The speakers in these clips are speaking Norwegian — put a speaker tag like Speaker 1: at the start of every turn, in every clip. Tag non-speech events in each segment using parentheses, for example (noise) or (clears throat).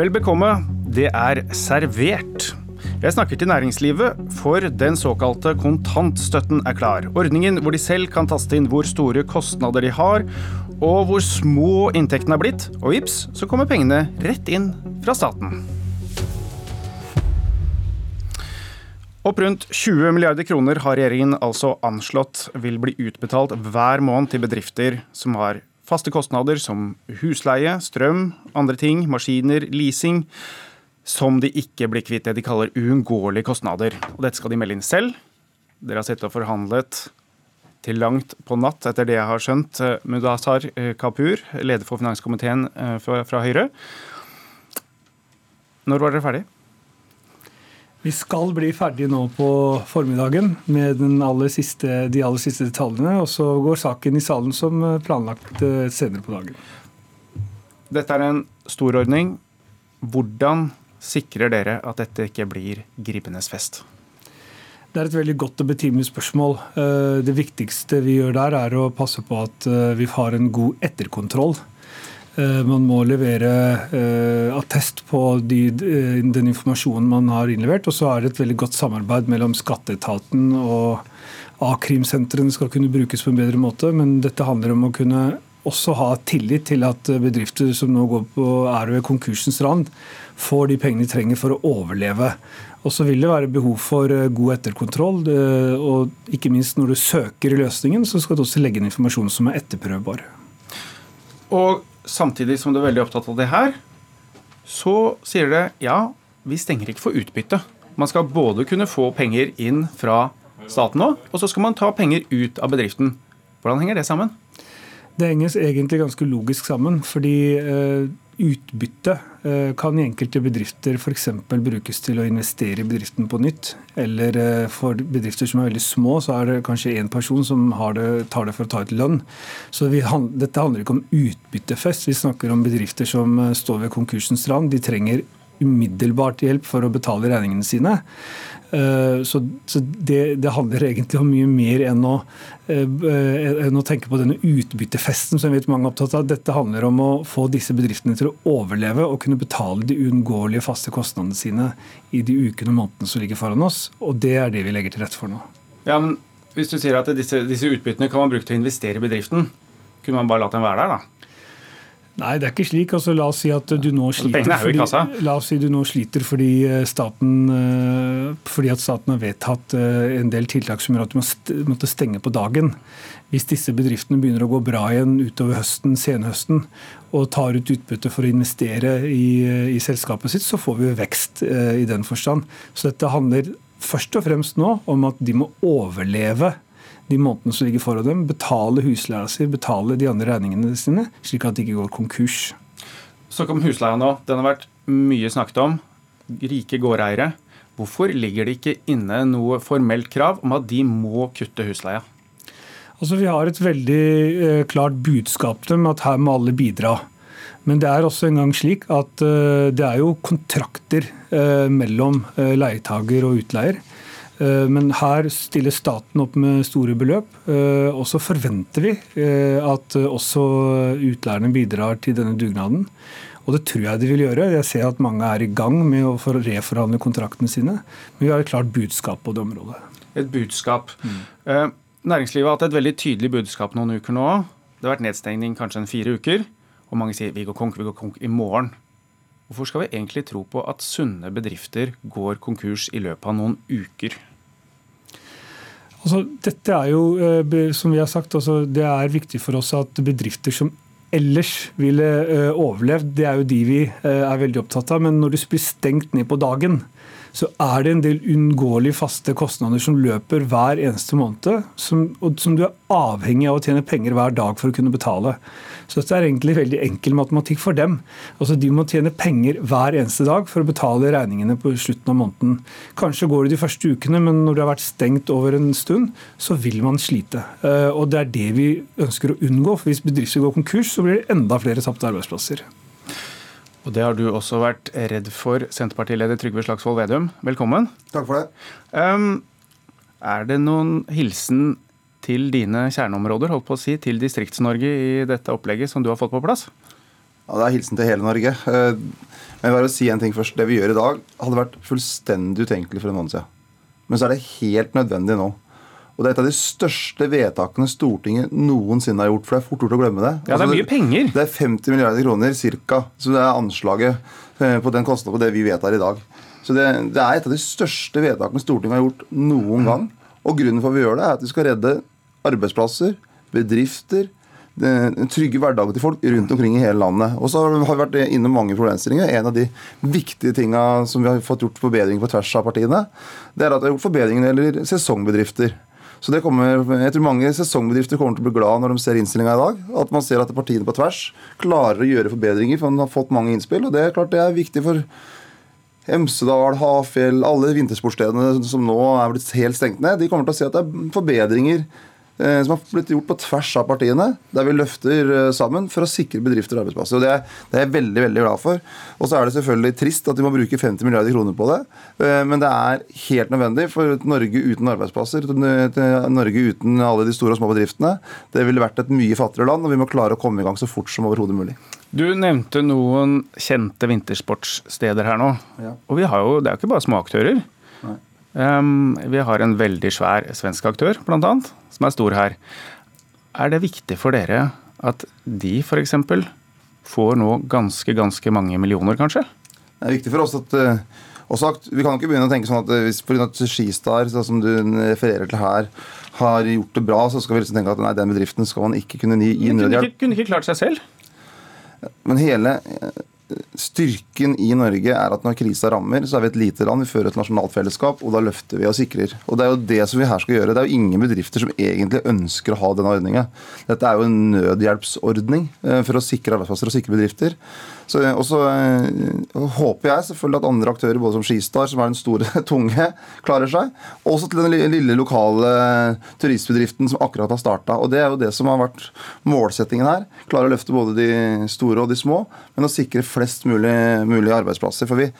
Speaker 1: Vel bekomme, det er servert. Jeg snakker til næringslivet, for den såkalte kontantstøtten er klar. Ordningen hvor de selv kan taste inn hvor store kostnader de har, og hvor små inntektene er blitt. Og vips, så kommer pengene rett inn fra staten. Opp rundt 20 milliarder kroner har regjeringen altså anslått vil bli utbetalt hver måned til bedrifter som har faste kostnader som husleie, strøm, andre ting, maskiner, leasing, som de ikke blir kvitt det de kaller uunngåelige kostnader. Og dette skal de melde inn selv. Dere har sittet og forhandlet til langt på natt, etter det jeg har skjønt. Mudasar Kapur, leder for finanskomiteen eh, fra, Høyre. Når var dere ferdig?
Speaker 2: Vi skal bli ferdig nå på formiddagen med aller siste, de aller siste detaljene. Og så går saken i salen som planlagt eh, senere på dagen.
Speaker 1: Dette er en stor ordning. Hvordan sikrer dere at dette ikke blir gripenes fest?
Speaker 2: Det er et veldig godt og betimelig spørsmål. Eh, det viktigste vi gjør der, er å passe på at eh, vi har en god etterkontroll. Eh, man må levere attest på de, den informasjonen man har innlevert. Og så er det et veldig godt samarbeid mellom skatteetaten og A-krimsentrene skal kunne brukes på en bedre måte. Men dette handler om å kunne også ha tillit til at bedrifter som nå går på, er ved konkursens rand, får de pengene de trenger for å overleve. Og så vil det være behov for eh, god etterkontroll. Og ikke minst når du søker løsningen, så skal du også legge inn informasjon som er etterprøvbar.
Speaker 1: Og samtidig som du er veldig opptatt av det her, så sier det ja, vi stenger ikke for utbytte. Man skal både kunne få penger inn fra staten òg, og så skal man ta penger ut av bedriften. Hvordan henger det sammen?
Speaker 2: Det henger egentlig ganske logisk sammen. fordi eh, utbytte eh, kan i enkelte bedrifter f.eks. brukes til å investere i bedriften på nytt. Eller eh, for bedrifter som er veldig små, så er det kanskje én person som det, tar det for å ta ut lønn. Så vi, dette handler ikke om utbyttefest. Vi snakker om bedrifter som står ved konkursens rand. De trenger umiddelbart hjelp for å betale regningene sine. Eh, så, det, det, handler egentlig om mye mer enn å, eh, enn å, tenke på denne utbyttefesten som jeg vet mange er opptatt av. Dette handler om å få disse bedriftene til å overleve og kunne betale de uunngåelige faste kostnadene sine i de ukene og månedene som ligger foran oss. Og det er det vi legger til rette for nå.
Speaker 1: Ja, men Hvis du sier at disse, disse utbyttene kan man bruke til å investere i bedriften, kunne man bare latt dem være der, da?
Speaker 2: Nei, det er ikke slik. Altså, la oss si at du nå sliter fordi, la oss si du nå sliter fordi, eh, staten, eh, fordi at staten har vedtatt eh, en del tiltak som gjør at du måtte stenge på dagen. Hvis disse bedriftene begynner å gå bra igjen utover høsten, senhøsten, og tar ut utbytte for å investere i, i selskapet sitt, så får vi vekst i den forstand. Så dette handler først og fremst nå om at de må overleve de månedene som ligger foran dem, betale husleia si, betale de andre regningene sine, slik at de ikke går konkurs.
Speaker 1: Snakk om husleia nå. Den har vært mye snakket om. Rike gårdeiere. Hvorfor ligger det ikke inne noe formelt krav om at de må kutte husleia?
Speaker 2: Altså, Vi har et veldig eh, klart budskap til dem at her må alle bidra. Men det er også en gang slik at eh, det er jo kontrakter eh, mellom eh, leietager og utleier. Eh, men her stiller staten opp med store beløp. Eh, og så forventer vi eh, at også utleierne bidrar til denne dugnaden. Og det tror jeg de vil gjøre. Jeg ser at mange er i gang med å reforhandle kontraktene sine. Men vi har et klart budskap på det området.
Speaker 1: Et budskap. Mm. Næringslivet har hatt et veldig tydelig budskap noen uker nå. Det har vært nedstengning kanskje en fire uker. Og mange sier vi går konk, vi går konk i morgen. Hvorfor skal vi egentlig tro på at sunne bedrifter går konkurs i løpet av noen uker?
Speaker 2: Altså, dette er jo, eh, som vi har sagt, altså, det er viktig for oss at bedrifter som ellers ville eh, overlevd, det er jo de vi eh, er veldig opptatt av. Men når det blir stengt ned på dagen, så er det en del unngåelige faste kostnader som løper hver eneste måned, som, som du er avhengig av å tjene penger hver dag for å kunne betale. Så dette er egentlig veldig enkel matematikk for dem. Altså De må tjene penger hver eneste dag for å betale regningene på slutten av måneden. Kanskje går det de første ukene, men når det har vært stengt over en stund, så vil man slite. Eh, og det er det vi ønsker å unngå. for Hvis bedrifter går konkurs, så blir det enda flere tapte arbeidsplasser.
Speaker 1: Og Det har du også vært redd for, Senterpartileder Trygve Slagsvold Vedum. Velkommen.
Speaker 3: Takk for det.
Speaker 1: Um, er det noen hilsen til dine kjerneområder, holdt på å si, til Distrikts-Norge i dette opplegget som du har fått på plass?
Speaker 3: Ja, Det er hilsen til hele Norge. Eh, men bare å si en ting først. Det vi gjør i dag, hadde vært fullstendig utenkelig for en måned siden. Men så er det helt nødvendig nå. Og det er et av de største vedtakene Stortinget noensinne har gjort. For det er fort gjort å glemme det.
Speaker 1: Ja, det er
Speaker 3: Altså,
Speaker 1: mye penger.
Speaker 3: Det er 50 milliarder kroner cirka, som det er anslaget eh, på den kostnaden på det vi vedtar i dag. Så det, det er et av de største vedtakene Stortinget har gjort noen gang. Og grunnen for at vi gjør det, er at vi skal redde arbeidsplasser, bedrifter, den trygge hverdagen til folk rundt omkring i hele landet. Og så har vi vært innom mange problemstillinger. En av de viktige tinga som vi har fått gjort forbedringer på tvers av partiene, det er at vi har gjort forbedringer når det gjelder sesongbedrifter. Så det kommer, jeg tror Mange sesongbedrifter kommer til å bli glad når de ser innstillinga i dag. At man ser at partiene på tvers klarer å gjøre forbedringer, for man har fått mange innspill. og Det er klart det er viktig for Hemsedal, Hafjell, alle vintersportsstedene som nå er blitt helt stengt ned. De kommer til å se at det er forbedringer som har blitt gjort på tvers av partiene, der vi løfter eh, sammen for å sikre bedrifter og arbeidsplasser. og Det er, det er jeg veldig veldig glad for. Og så er det selvfølgelig trist at vi må bruke 50 milliarder kroner på det, eh, men det er helt nødvendig for et Norge uten arbeidsplasser, et Norge uten alle de store og små bedriftene. Det ville vært et mye fattigere land, og vi må klare å komme i gang så fort som overhodet mulig.
Speaker 1: Du nevnte noen kjente vintersportssteder her nå.
Speaker 3: Ja.
Speaker 1: Og vi har jo, det er jo ikke bare små aktører. Um, vi har en veldig svær svensk aktør, annet, som er stor her. Er det viktig for dere at de f.eks. får nå ganske, ganske mange millioner, kanskje?
Speaker 3: Det er viktig for oss at eh, også, Vi kan ikke begynne å tenke sånn at eh, hvis pga. Skistar, sånn som du refererer til her, har gjort det bra, så skal vi liksom tenke at nei, den bedriften skal man ikke kunne gi, nødhjelp.
Speaker 1: De kunne ikke, kunne ikke klart seg selv.
Speaker 3: Men hele styrken i Norge er at når krisa rammer, så er vi et lite land. Vi fører et nasjonalt fellesskap, og da løfter vi og sikrer. Og Det er jo det som vi her skal gjøre. Det er jo ingen bedrifter som egentlig ønsker å ha denne ordninga. Dette er jo en nødhjelpsordning eh, for å sikre arbeidsplasser og sikre bedrifter. Så, og så eh, håper jeg selvfølgelig at andre aktører, både som Skistar, som er den store, (laughs) tunge, klarer seg. Også til den lille lokale turistbedriften som akkurat har starta. Og det er jo det som har vært målsettingen her. Klare å løfte både de store og de små, men å sikre flest mulig, mulig arbeidsplasser. For vi,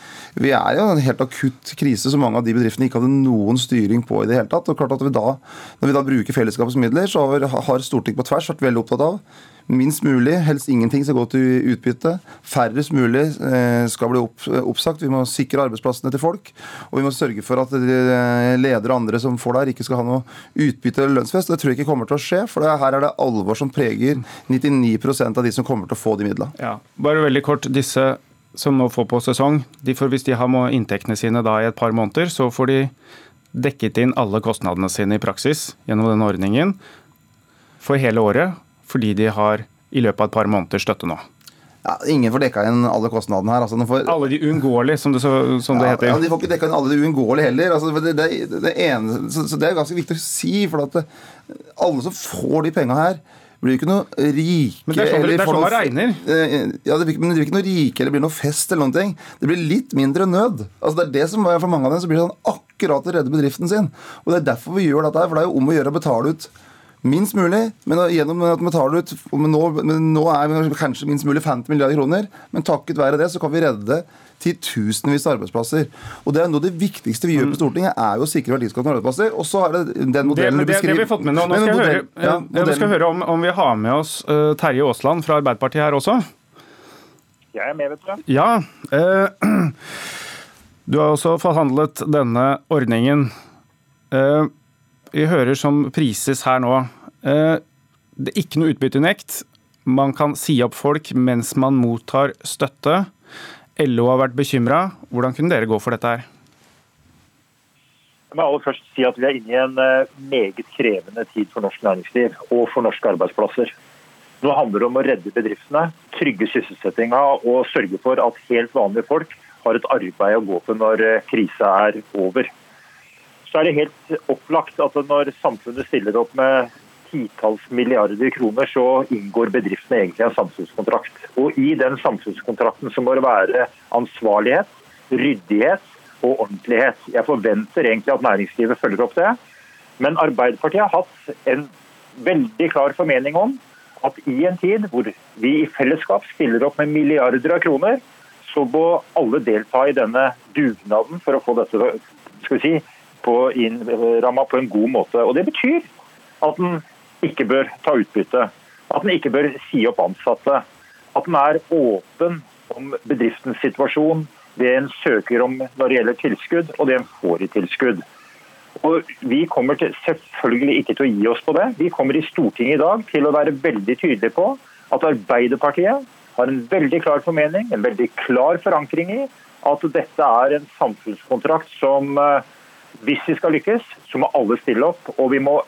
Speaker 3: vi er jo en helt akutt krise som mange av de bedriftene ikke hadde noen styring på i det hele tatt. Og klart at vi da, Når vi da bruker fellesskapets midler, så har, har Stortinget på tvers vært veldig opptatt av minst mulig, helst ingenting skal gå til utbytte. Færrest mulig eh, skal bli opp, oppsagt. Vi må sikre arbeidsplassene til folk. Og vi må sørge for at eh, ledere og andre som får der, ikke skal ha noe utbytte eller lønnsfest. Det tror jeg ikke kommer til å skje, for her er det alvor som preger 99% av de som kommer til å få de midlene.
Speaker 1: Ja, Bare veldig kort. Disse som nå får på sesong, de får, hvis de har inntektene sine da i et par måneder, så får de dekket inn alle kostnadene sine i praksis gjennom denne ordningen for hele året, fordi de har i løpet av et par måneder støtte nå.
Speaker 3: Ja, ingen får dekka inn alle kostnadene her. Altså, de får,
Speaker 1: Alle de uunngåelige, som det, så, som det heter.
Speaker 3: Ja, de får ikke dekka inn alle de uunngåelige heller. Altså, det, det, det ene, så, så det er ganske viktig å si. For at alle som får de penga her, blir ikke noe rike
Speaker 1: Men det er sånn- det er sånn man regner.
Speaker 3: Eh, Ja, det blir, men det blir ikke noe rike eller blir noe fest eller noen ting. Det blir litt mindre nød. Altså Det er det som For mange av dem så blir det sånn akkurat å redde bedriften sin. Og det er derfor vi gjør dette her. For det er jo om å gjøre å betale ut minst mulig, men gjennom at vi betaler ut men nå, men nå er vi kanskje minst mulig 50 milliarder kroner, men takket være det så kan vi redde titusenvis av arbeidsplasser. Og det er noe av det viktigste vi gjør på Stortinget, er jo å sikre verdiskapende arbeidsplasser. Og så er det den
Speaker 1: Det,
Speaker 3: modellen
Speaker 1: du det, det har vi fått med nå. Nå
Speaker 3: Men
Speaker 1: skal jeg
Speaker 3: modell-
Speaker 1: høre,
Speaker 3: ja,
Speaker 1: skal høre om, om vi har med oss uh, Terje Aasland fra Arbeiderpartiet her også.
Speaker 4: Jeg er med, vet du.
Speaker 1: Ja. Uh, (clears throat) du har også forhandlet denne ordningen. Eh, vi hører som prises her nå. Eh, det er ikke noe utbyttenekt. Man kan si opp folk mens man mottar støtte. LO har vært bekymra. Hvordan kunne dere gå for dette her?
Speaker 4: Jeg må aller først si at Vi er inne i en eh, meget krevende tid for norsk næringsliv og for norske arbeidsplasser. Nå handler det om å redde bedriftene, trygge sysselsettinga og sørge for at helt vanlige folk har et arbeid å gå til når eh, krisa er over. Så er det helt opplagt at når samfunnet stiller opp med titalls milliarder kroner, så inngår bedriftene egentlig en samfunnskontrakt. Og I den samfunnskontrakten så må det være ansvarlighet, ryddighet og ordentlighet. Jeg forventer egentlig at næringslivet følger opp det. Men Arbeiderpartiet har hatt en veldig klar formening om at i en tid hvor vi i fellesskap stiller opp med milliarder av kroner, så må alle delta i denne dugnaden for å få dette skal vi si, på innramma på en god måte. Og Det betyr at en ikke bør ta utbytte, at en ikke bør si opp ansatte, At den er åpen om bedriftens situasjon, det en søker om når det gjelder tilskudd, og det en får i tilskudd. Og Vi kommer til, selvfølgelig ikke til å gi oss på det. Vi kommer i Stortinget i dag til å være veldig tydelige på at Arbeiderpartiet har en veldig klar formening, en veldig klar forankring i at dette er en samfunnskontrakt som eh, hvis vi skal lykkes, så må alle stille opp. Og vi må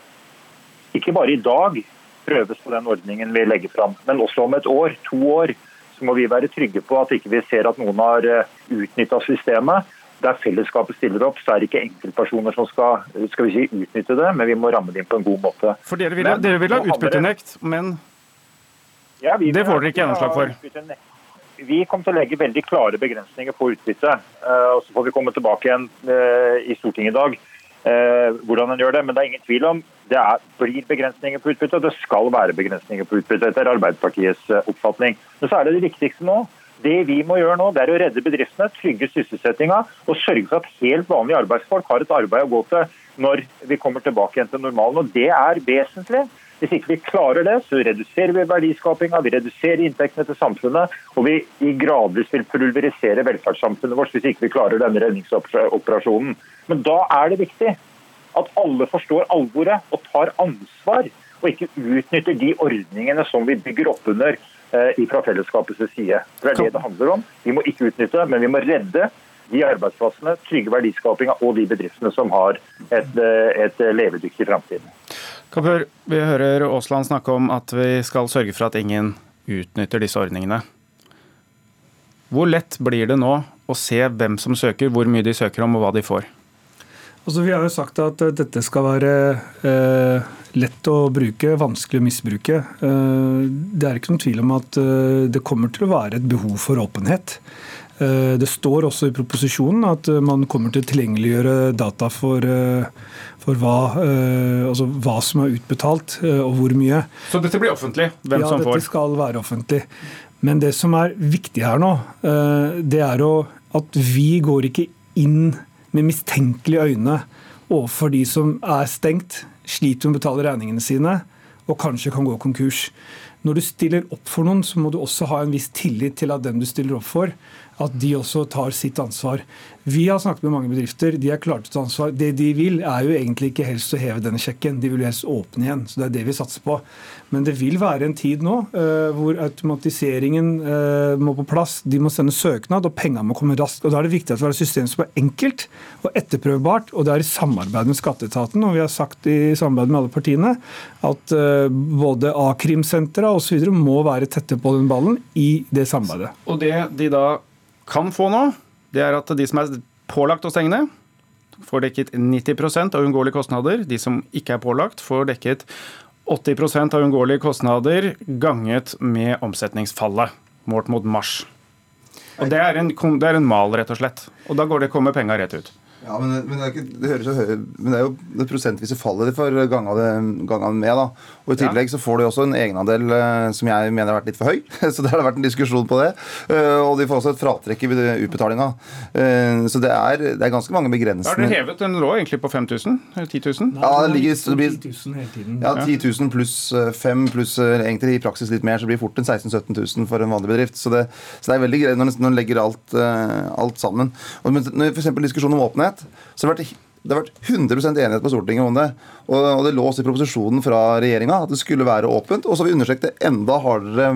Speaker 4: ikke bare i dag prøves på den ordningen vi legger fram, men også om et år, to år, så må vi være trygge på at ikke vi ser at noen har eh, utnytta systemet. Der fellesskapet stiller opp, så er det ikke enkeltpersoner som skal, skal vi si, utnytte det, men vi må ramme det inn på en god måte.
Speaker 1: For dere vil, dere vil ha utbyttenekt, men
Speaker 4: ja,
Speaker 1: det får dere ikke gjennomslag for?
Speaker 4: Vi kommer til å legge veldig klare begrensninger på utbytte. Eh, og Så får vi komme tilbake igjen eh, i Stortinget i dag hvordan en gjør det. Men det er ingen tvil om det er, blir begrensninger på utbytte, og det skal være begrensninger på utbytte etter Arbeiderpartiets oppfatning. Men så er det det viktigste nå det vi må gjøre nå, det er å redde bedriftene, trygge sysselsettinga og sørge for at helt vanlige arbeidsfolk har et arbeid å gå til når vi kommer tilbake igjen til normalen. Og Det er vesentlig. Hvis ikke vi klarer det, så reduserer vi verdiskapinga, vi reduserer inntektene til samfunnet, og vi gradvis vil pulverisere velferdssamfunnet vårt hvis ikke vi klarer denne redningsoperasjonen. Men da er det viktig at alle forstår alvoret og tar ansvar, og ikke utnytter de ordningene som vi bygger opp under Eh, fra fellesskapets side. Det er det det handler om. Vi må ikke utnytte, men vi må redde de arbeidsplassene, trygge verdiskapinga og de bedriftene som har et, eh, et levedyktig framtid.
Speaker 1: Kapur, vi hører Aasland snakke om at vi skal sørge for at ingen utnytter disse ordningene. Hvor lett blir det nå å se hvem som søker, hvor mye de søker om og hva de får?
Speaker 2: Altså, vi har jo sagt at eh, dette skal være eh, lett å bruke, vanskelig å misbruke. Eh, det er ikke noen tvil om at eh, det kommer til å være et behov for åpenhet. Eh, det står også i proposisjonen at eh, man kommer til å tilgjengeliggjøre data for, for hva, altså hva, som er utbetalt og hvor mye.
Speaker 1: Så dette blir offentlig? Hvem
Speaker 2: ja,
Speaker 1: som får?
Speaker 2: Ja, dette skal være offentlig. Men det som er viktig her nå, det er at vi går ikke inn med mistenkelige øyne overfor de som er stengt, sliter med å betale regningene sine og kanskje kan gå konkurs. Når du stiller opp for noen, så må du også ha en viss tillit til at den du stiller opp for, at de også tar sitt ansvar. Vi har snakket med mange bedrifter. De er klare til å ta ansvar. Det de vil, er jo egentlig ikke helst å heve denne sjekken. De vil helst åpne igjen. Så det er det vi satser på. Men det vil være en tid nå uh, hvor automatiseringen uh, må på plass. De må sende søknad, og pengene må komme raskt. Og Da er det viktig at vi har et system som er enkelt og etterprøvbart, og det er i samarbeid med skatteetaten. Og vi har sagt i samarbeid med alle partiene at uh, både a-krimsentra osv. må være tette på den ballen i det samarbeidet.
Speaker 1: Og det de da kan få nå, det er at de som er pålagt å stenge ned, får dekket 90% av uunngåelige kostnader. De som ikke er pålagt, får dekket 80% av uunngåelige kostnader ganget med omsetningsfallet målt mot mars. Og Det er en, det er en mal, rett og slett. Og da går det kommer penga rett ut.
Speaker 3: Ja, men, men, det, ikke, det, høres jo høy, men det er jo det prosentvise fallet de får ganga det, med. da. Og I tillegg så får de også en egenandel uh, som jeg mener har vært litt for høy. (laughs) så det har vært en diskusjon på det. Uh, og de får også et fratrekk i utbetalinga. Uh, så det er, det er, ganske mange begrensninger.
Speaker 1: Har dere hevet den lå egentlig på 5000? 10 000?
Speaker 3: Ja, det ligger det blir, 10 000 hele tiden. Ja, 10 000 pluss 5 pluss egentlig i praksis litt mer, så blir det fort en 16 000-17 000 for en vanlig bedrift. Så det, så det er veldig greit når man legger alt, alt sammen. Og, men, for diskusjonen om åpenhet enighet. Så det har vært det har vært 100% enighet på Stortinget om det. Og, det lå også i proposisjonen fra regjeringa at det skulle være åpent. Og så har vi understreket det enda hardere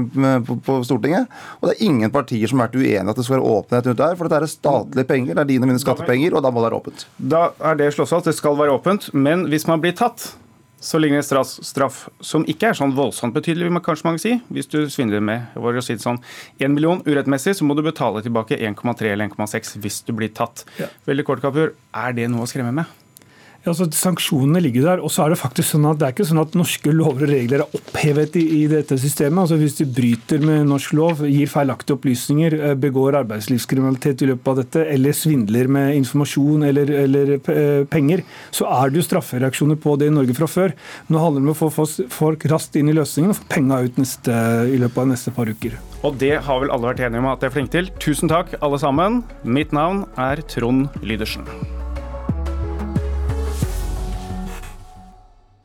Speaker 3: på, på, Stortinget. Og det er ingen partier som har vært uenige at det skal være åpenhet rundt der. For dette er statlige penger, det er dine og mine skattepenger, og da må det være åpent.
Speaker 1: Da er det slått fast, det skal være åpent. Men hvis man blir tatt, så ligger det en straff, straff, som ikke er sånn voldsomt betydelig, vil kanskje mange si. Hvis du svindler med å si det sånn, 1 million urettmessig, så må du betale tilbake 1,3 eller 1,6 hvis du blir tatt. Ja. Veldig kort, Kapur, er det noe å skremme med?
Speaker 2: Ja, altså Sanksjonene ligger der. og så er Det faktisk sånn at det er ikke sånn at norske lover og regler er opphevet i, i dette systemet. Altså Hvis de bryter med norsk lov, gir feilaktige opplysninger, eh, begår arbeidslivskriminalitet i løpet av dette, eller svindler med informasjon eller, eller eh, penger, så er det jo straffereaksjoner på det i Norge fra før. Nå handler det om å få folk raskt inn i løsningen og få penga ut neste, i løpet av neste par uker.
Speaker 1: Og det har vel alle vært enige om at de er flinke til. Tusen takk, alle sammen. Mitt navn er Trond Lydersen.